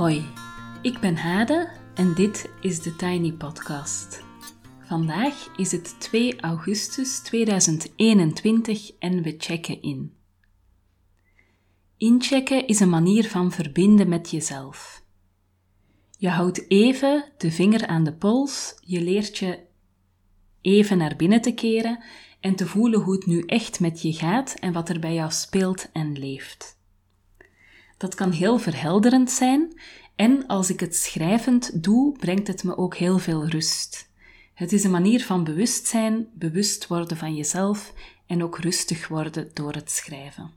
Hoi, ik ben Hade en dit is de Tiny Podcast. Vandaag is het 2 augustus 2021 en we checken in. Inchecken is een manier van verbinden met jezelf. Je houdt even de vinger aan de pols, je leert je even naar binnen te keren en te voelen hoe het nu echt met je gaat en wat er bij jou speelt en leeft. Dat kan heel verhelderend zijn en als ik het schrijvend doe, brengt het me ook heel veel rust. Het is een manier van bewustzijn, bewust worden van jezelf en ook rustig worden door het schrijven.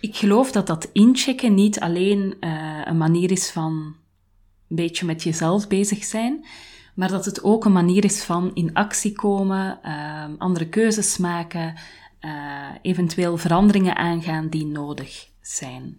Ik geloof dat dat inchecken niet alleen uh, een manier is van een beetje met jezelf bezig zijn, maar dat het ook een manier is van in actie komen, uh, andere keuzes maken, uh, eventueel veranderingen aangaan die nodig zijn.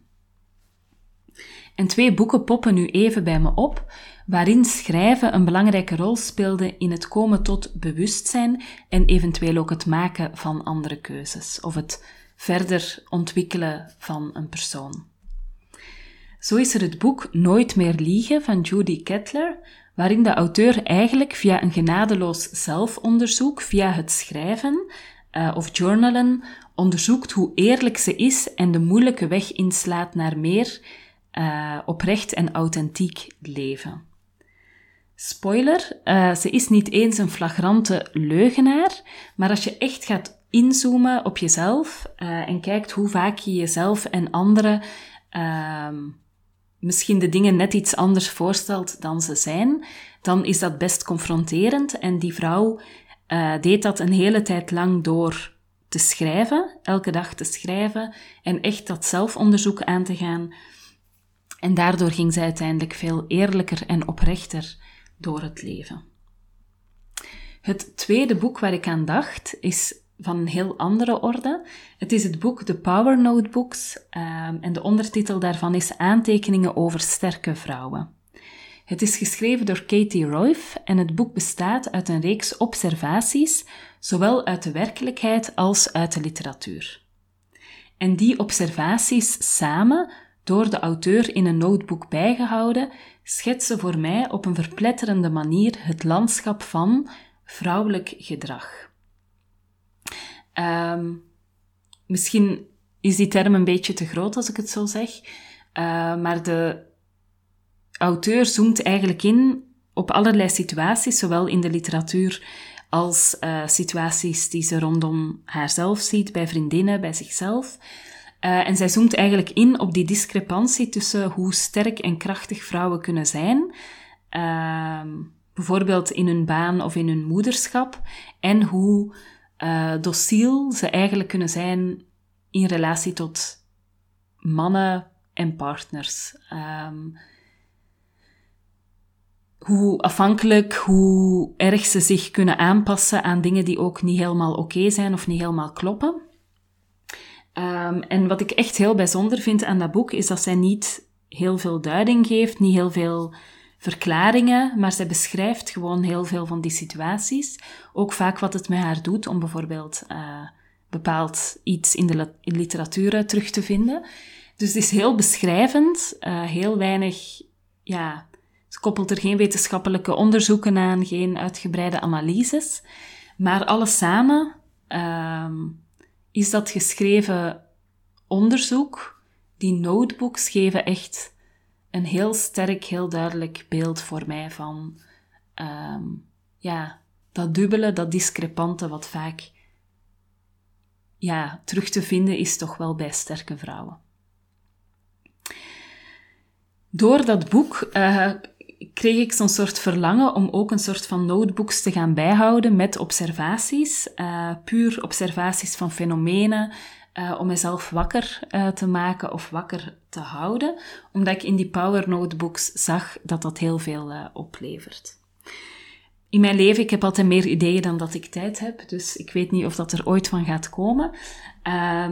En twee boeken poppen nu even bij me op, waarin schrijven een belangrijke rol speelde in het komen tot bewustzijn en eventueel ook het maken van andere keuzes of het verder ontwikkelen van een persoon. Zo is er het boek Nooit meer liegen van Judy Kettler, waarin de auteur eigenlijk via een genadeloos zelfonderzoek, via het schrijven uh, of journalen, onderzoekt hoe eerlijk ze is en de moeilijke weg inslaat naar meer uh, oprecht en authentiek leven. Spoiler, uh, ze is niet eens een flagrante leugenaar, maar als je echt gaat inzoomen op jezelf uh, en kijkt hoe vaak je jezelf en anderen uh, misschien de dingen net iets anders voorstelt dan ze zijn, dan is dat best confronterend. En die vrouw deed dat een hele tijd lang door te schrijven, elke dag te schrijven en echt dat zelfonderzoek aan te gaan. En daardoor ging zij uiteindelijk veel eerlijker en oprechter door het leven. Het tweede boek waar ik aan dacht is van een heel andere orde. Het is het boek The Power Notebooks um, en de ondertitel daarvan is Aantekeningen over sterke vrouwen. Het is geschreven door Katie Royf en het boek bestaat uit een reeks observaties, zowel uit de werkelijkheid als uit de literatuur. En die observaties samen, door de auteur in een notebook bijgehouden, schetsen voor mij op een verpletterende manier het landschap van vrouwelijk gedrag. Um, misschien is die term een beetje te groot als ik het zo zeg, uh, maar de auteur zoomt eigenlijk in op allerlei situaties, zowel in de literatuur als uh, situaties die ze rondom haarzelf ziet, bij vriendinnen, bij zichzelf. Uh, en zij zoomt eigenlijk in op die discrepantie tussen hoe sterk en krachtig vrouwen kunnen zijn, uh, bijvoorbeeld in hun baan of in hun moederschap, en hoe uh, dociel ze eigenlijk kunnen zijn in relatie tot mannen en partners. Um, hoe afhankelijk, hoe erg ze zich kunnen aanpassen aan dingen die ook niet helemaal oké zijn of niet helemaal kloppen. Um, en wat ik echt heel bijzonder vind aan dat boek is dat zij niet heel veel duiding geeft, niet heel veel verklaringen, maar zij beschrijft gewoon heel veel van die situaties. Ook vaak wat het met haar doet om bijvoorbeeld uh, bepaald iets in de literatuur terug te vinden. Dus het is heel beschrijvend, uh, heel weinig, ja, ze koppelt er geen wetenschappelijke onderzoeken aan, geen uitgebreide analyses. Maar alles samen uh, is dat geschreven onderzoek. Die notebooks geven echt een heel sterk, heel duidelijk beeld voor mij van um, ja, dat dubbele, dat discrepante, wat vaak ja, terug te vinden is toch wel bij sterke vrouwen. Door dat boek uh, kreeg ik zo'n soort verlangen om ook een soort van notebooks te gaan bijhouden met observaties, uh, puur observaties van fenomenen, uh, om mezelf wakker uh, te maken of wakker te houden, omdat ik in die Power Notebooks zag dat dat heel veel oplevert. In mijn leven, ik heb altijd meer ideeën dan dat ik tijd heb, dus ik weet niet of dat er ooit van gaat komen.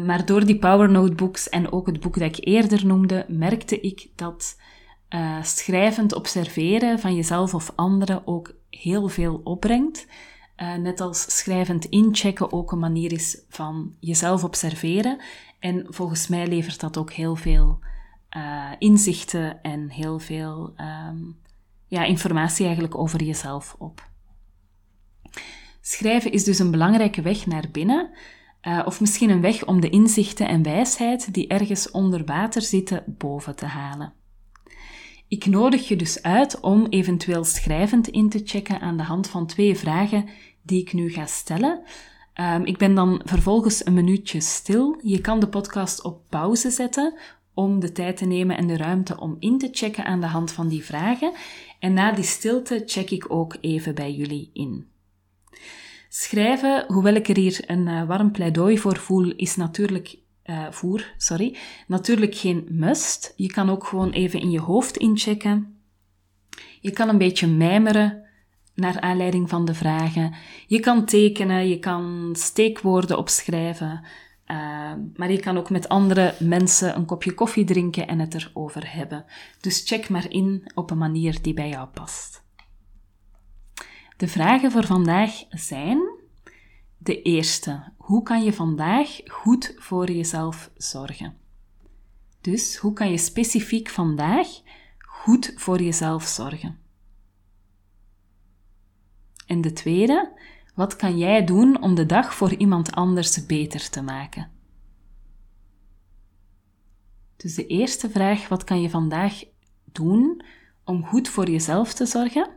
maar door die Power Notebooks en ook het boek dat ik eerder noemde, merkte ik dat schrijvend observeren van jezelf of anderen ook heel veel opbrengt. Uh, net als schrijvend inchecken ook een manier is van jezelf observeren. En volgens mij levert dat ook heel veel uh, inzichten en heel veel um, ja, informatie eigenlijk over jezelf op. Schrijven is dus een belangrijke weg naar binnen, of misschien een weg om de inzichten en wijsheid die ergens onder water zitten boven te halen. Ik nodig je dus uit om eventueel schrijvend in te checken aan de hand van twee vragen die ik nu ga stellen. Um, ik ben dan vervolgens een minuutje stil. Je kan de podcast op pauze zetten om de tijd te nemen en de ruimte om in te checken aan de hand van die vragen. En na die stilte check ik ook even bij jullie in. Schrijven, hoewel ik er hier een uh, warm pleidooi voor voel, is natuurlijk uh, voer, sorry, natuurlijk geen must. Je kan ook gewoon even in je hoofd inchecken. Je kan een beetje mijmeren naar aanleiding van de vragen. Je kan tekenen, je kan steekwoorden opschrijven. Uh, maar je kan ook met andere mensen een kopje koffie drinken en het erover hebben. Dus check maar in op een manier die bij jou past. De vragen voor vandaag zijn: de eerste, hoe kan je vandaag goed voor jezelf zorgen? Dus hoe kan je specifiek vandaag goed voor jezelf zorgen? En de tweede, wat kan jij doen om de dag voor iemand anders beter te maken? Dus de eerste vraag, wat kan je vandaag doen om goed voor jezelf te zorgen?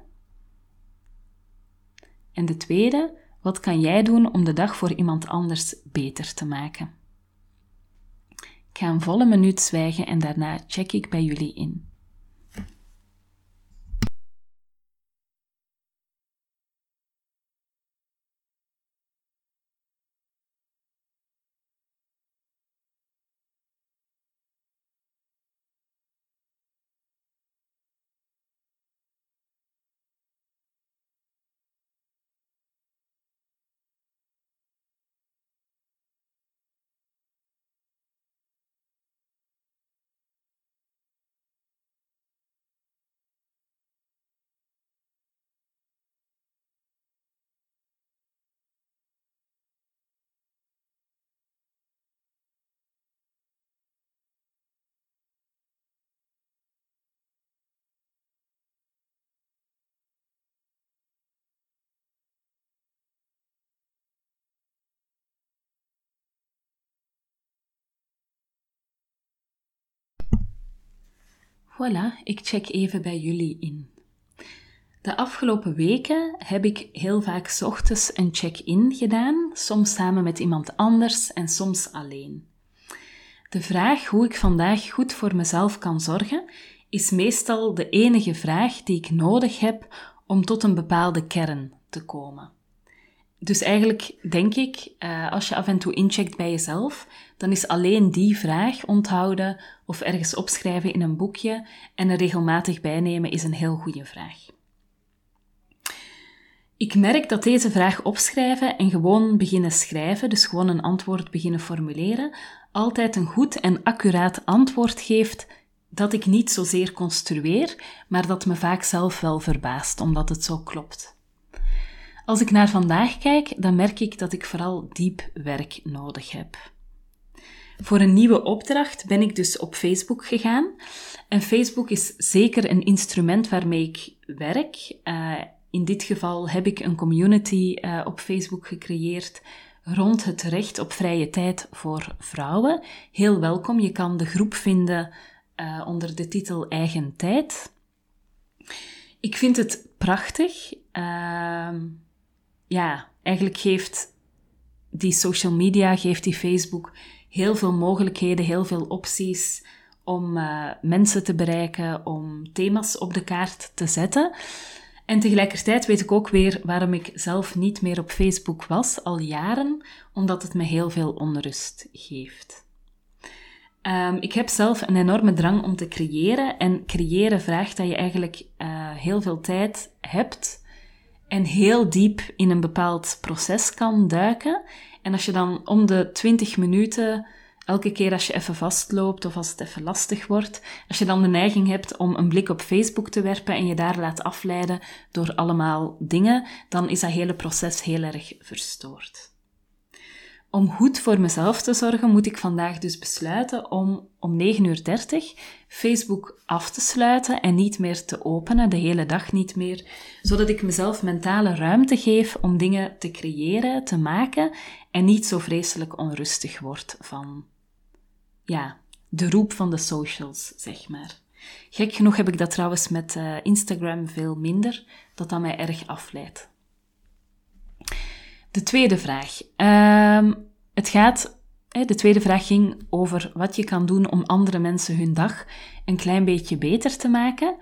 En de tweede, wat kan jij doen om de dag voor iemand anders beter te maken? Ik ga een volle minuut zwijgen en daarna check ik bij jullie in. Voilà, ik check even bij jullie in. De afgelopen weken heb ik heel vaak ochtends een check-in gedaan, soms samen met iemand anders en soms alleen. De vraag hoe ik vandaag goed voor mezelf kan zorgen, is meestal de enige vraag die ik nodig heb om tot een bepaalde kern te komen. Dus eigenlijk denk ik, uh, als je af en toe incheckt bij jezelf, dan is alleen die vraag onthouden of ergens opschrijven in een boekje en er regelmatig bijnemen is een heel goede vraag. Ik merk dat deze vraag opschrijven en gewoon beginnen schrijven, dus gewoon een antwoord beginnen formuleren, altijd een goed en accuraat antwoord geeft dat ik niet zozeer construeer, maar dat me vaak zelf wel verbaast, omdat het zo klopt. Als ik naar vandaag kijk, dan merk ik dat ik vooral diep werk nodig heb. Voor een nieuwe opdracht ben ik dus op Facebook gegaan. En Facebook is zeker een instrument waarmee ik werk. Uh, in dit geval heb ik een community uh, op Facebook gecreëerd rond het recht op vrije tijd voor vrouwen. Heel welkom. Je kan de groep vinden uh, onder de titel Eigen Tijd. Ik vind het prachtig. Ehm, ja, eigenlijk geeft die social media, geeft die Facebook heel veel mogelijkheden, heel veel opties om uh, mensen te bereiken, om thema's op de kaart te zetten. En tegelijkertijd weet ik ook weer waarom ik zelf niet meer op Facebook was, al jaren, omdat het me heel veel onrust geeft. Um, ik heb zelf een enorme drang om te creëren en creëren vraagt dat je eigenlijk uh, heel veel tijd hebt en heel diep in een bepaald proces kan duiken. En als je dan om de 20 minuten, elke keer als je even vastloopt of als het even lastig wordt, als je dan de neiging hebt om een blik op Facebook te werpen en je daar laat afleiden door allemaal dingen, dan is dat hele proces heel erg verstoord. Om goed voor mezelf te zorgen, moet ik vandaag dus besluiten om om 9.30 uur Facebook af te sluiten en niet meer te openen, de hele dag niet meer, zodat ik mezelf mentale ruimte geef om dingen te creëren, te maken en niet zo vreselijk onrustig word van, ja, de roep van de socials, zeg maar. Gek genoeg heb ik dat trouwens met uh, Instagram veel minder, dat dat mij erg afleidt. De tweede vraag. Uh, het gaat, de tweede vraag ging over wat je kan doen om andere mensen hun dag een klein beetje beter te maken.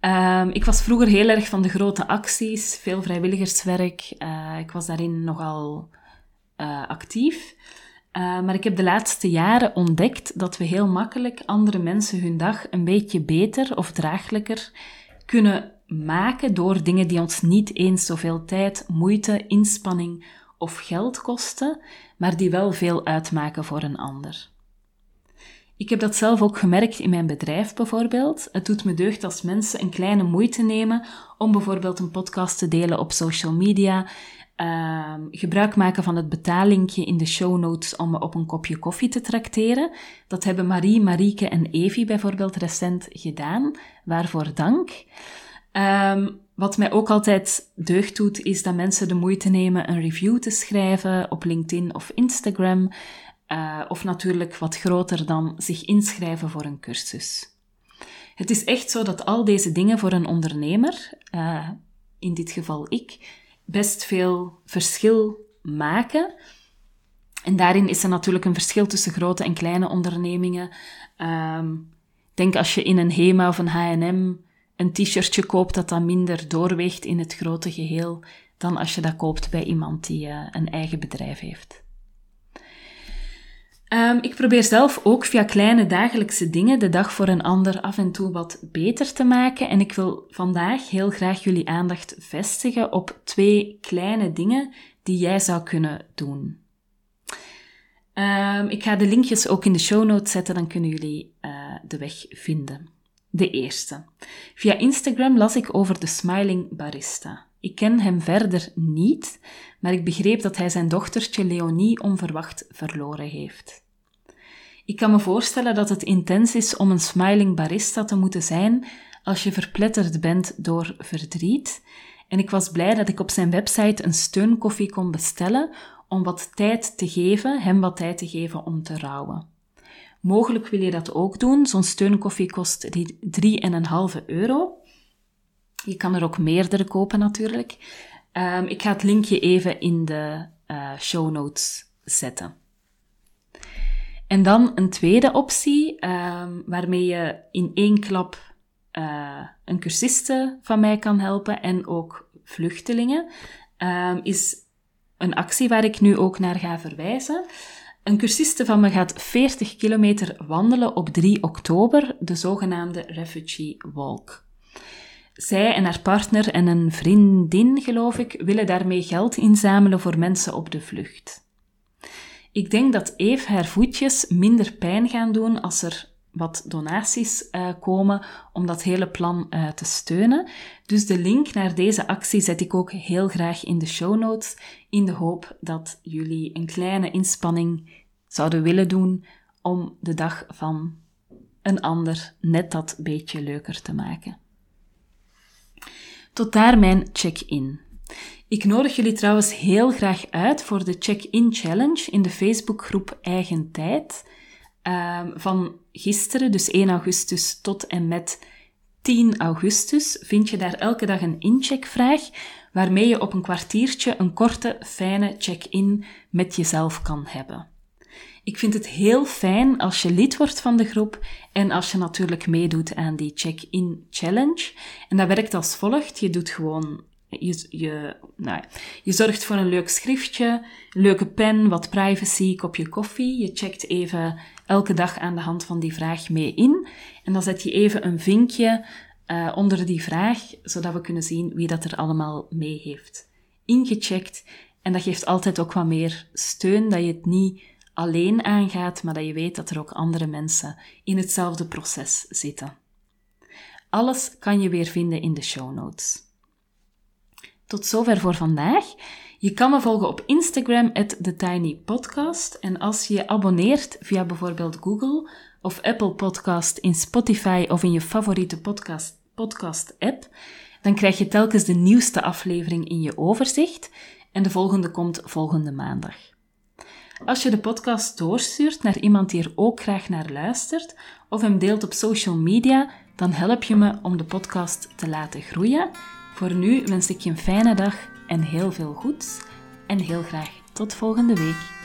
Uh, ik was vroeger heel erg van de grote acties, veel vrijwilligerswerk. Uh, ik was daarin nogal uh, actief. Uh, maar ik heb de laatste jaren ontdekt dat we heel makkelijk andere mensen hun dag een beetje beter of draaglijker kunnen maken door dingen die ons niet eens zoveel tijd, moeite, inspanning of geld kosten, maar die wel veel uitmaken voor een ander. Ik heb dat zelf ook gemerkt in mijn bedrijf bijvoorbeeld. Het doet me deugd als mensen een kleine moeite nemen om bijvoorbeeld een podcast te delen op social media, uh, gebruik maken van het betalinkje in de show notes om me op een kopje koffie te trakteren. Dat hebben Marie, Marieke en Evie bijvoorbeeld recent gedaan. Waarvoor dank. Um, wat mij ook altijd deugd doet, is dat mensen de moeite nemen een review te schrijven op LinkedIn of Instagram. Uh, of natuurlijk wat groter dan zich inschrijven voor een cursus. Het is echt zo dat al deze dingen voor een ondernemer, uh, in dit geval ik, best veel verschil maken. En daarin is er natuurlijk een verschil tussen grote en kleine ondernemingen. Um, denk als je in een HEMA of een H&M een t-shirtje koopt dat dan minder doorweegt in het grote geheel dan als je dat koopt bij iemand die uh, een eigen bedrijf heeft. Um, ik probeer zelf ook via kleine dagelijkse dingen de dag voor een ander af en toe wat beter te maken. En ik wil vandaag heel graag jullie aandacht vestigen op twee kleine dingen die jij zou kunnen doen. Um, ik ga de linkjes ook in de show notes zetten, dan kunnen jullie uh, de weg vinden. De eerste. Via Instagram las ik over de Smiling Barista. Ik ken hem verder niet, maar ik begreep dat hij zijn dochtertje Leonie onverwacht verloren heeft. Ik kan me voorstellen dat het intens is om een smiling barista te moeten zijn als je verpletterd bent door verdriet. En ik was blij dat ik op zijn website een steunkoffie kon bestellen om wat tijd te geven, hem wat tijd te geven om te rouwen. Mogelijk wil je dat ook doen. Zo'n steunkoffie kost 3,5 euro. Je kan er ook meerdere kopen natuurlijk. Um, ik ga het linkje even in de uh, show notes zetten. En dan een tweede optie, um, waarmee je in één klap uh, een cursiste van mij kan helpen en ook vluchtelingen, um, is een actie waar ik nu ook naar ga verwijzen. Een cursiste van me gaat 40 kilometer wandelen op 3 oktober, de zogenaamde Refugee Walk. Zij en haar partner en een vriendin, geloof ik, willen daarmee geld inzamelen voor mensen op de vlucht. Ik denk dat Eve haar voetjes minder pijn gaan doen als er wat donaties uh, komen om dat hele plan uh, te steunen. Dus de link naar deze actie zet ik ook heel graag in de show notes, in de hoop dat jullie een kleine inspanning zouden willen doen om de dag van een ander net dat beetje leuker te maken. Tot daar mijn check-in. Ik nodig jullie trouwens heel graag uit voor de check-in challenge in de Facebookgroep Eigen Tijd. Uh, van gisteren, dus 1 augustus tot en met 10 augustus, vind je daar elke dag een incheckvraag waarmee je op een kwartiertje een korte, fijne check-in met jezelf kan hebben. Ik vind het heel fijn als je lid wordt van de groep en als je natuurlijk meedoet aan die check-in challenge. En dat werkt als volgt. Je doet gewoon je, je, nou, je zorgt voor een leuk schriftje, leuke pen, wat privacy, kopje koffie. Je checkt even elke dag aan de hand van die vraag mee in. En dan zet je even een vinkje uh, onder die vraag, zodat we kunnen zien wie dat er allemaal mee heeft ingecheckt. En dat geeft altijd ook wat meer steun, dat je het niet alleen aangaat, maar dat je weet dat er ook andere mensen in hetzelfde proces zitten. Alles kan je weer vinden in de show notes. Tot zover voor vandaag. Je kan me volgen op Instagram, TheTinyPodcast. En als je je abonneert via bijvoorbeeld Google of Apple Podcast in Spotify of in je favoriete podcast, podcast app, dan krijg je telkens de nieuwste aflevering in je overzicht. En de volgende komt volgende maandag. Als je de podcast doorstuurt naar iemand die er ook graag naar luistert, of hem deelt op social media, dan help je me om de podcast te laten groeien. Voor nu wens ik je een fijne dag en heel veel goeds. En heel graag tot volgende week.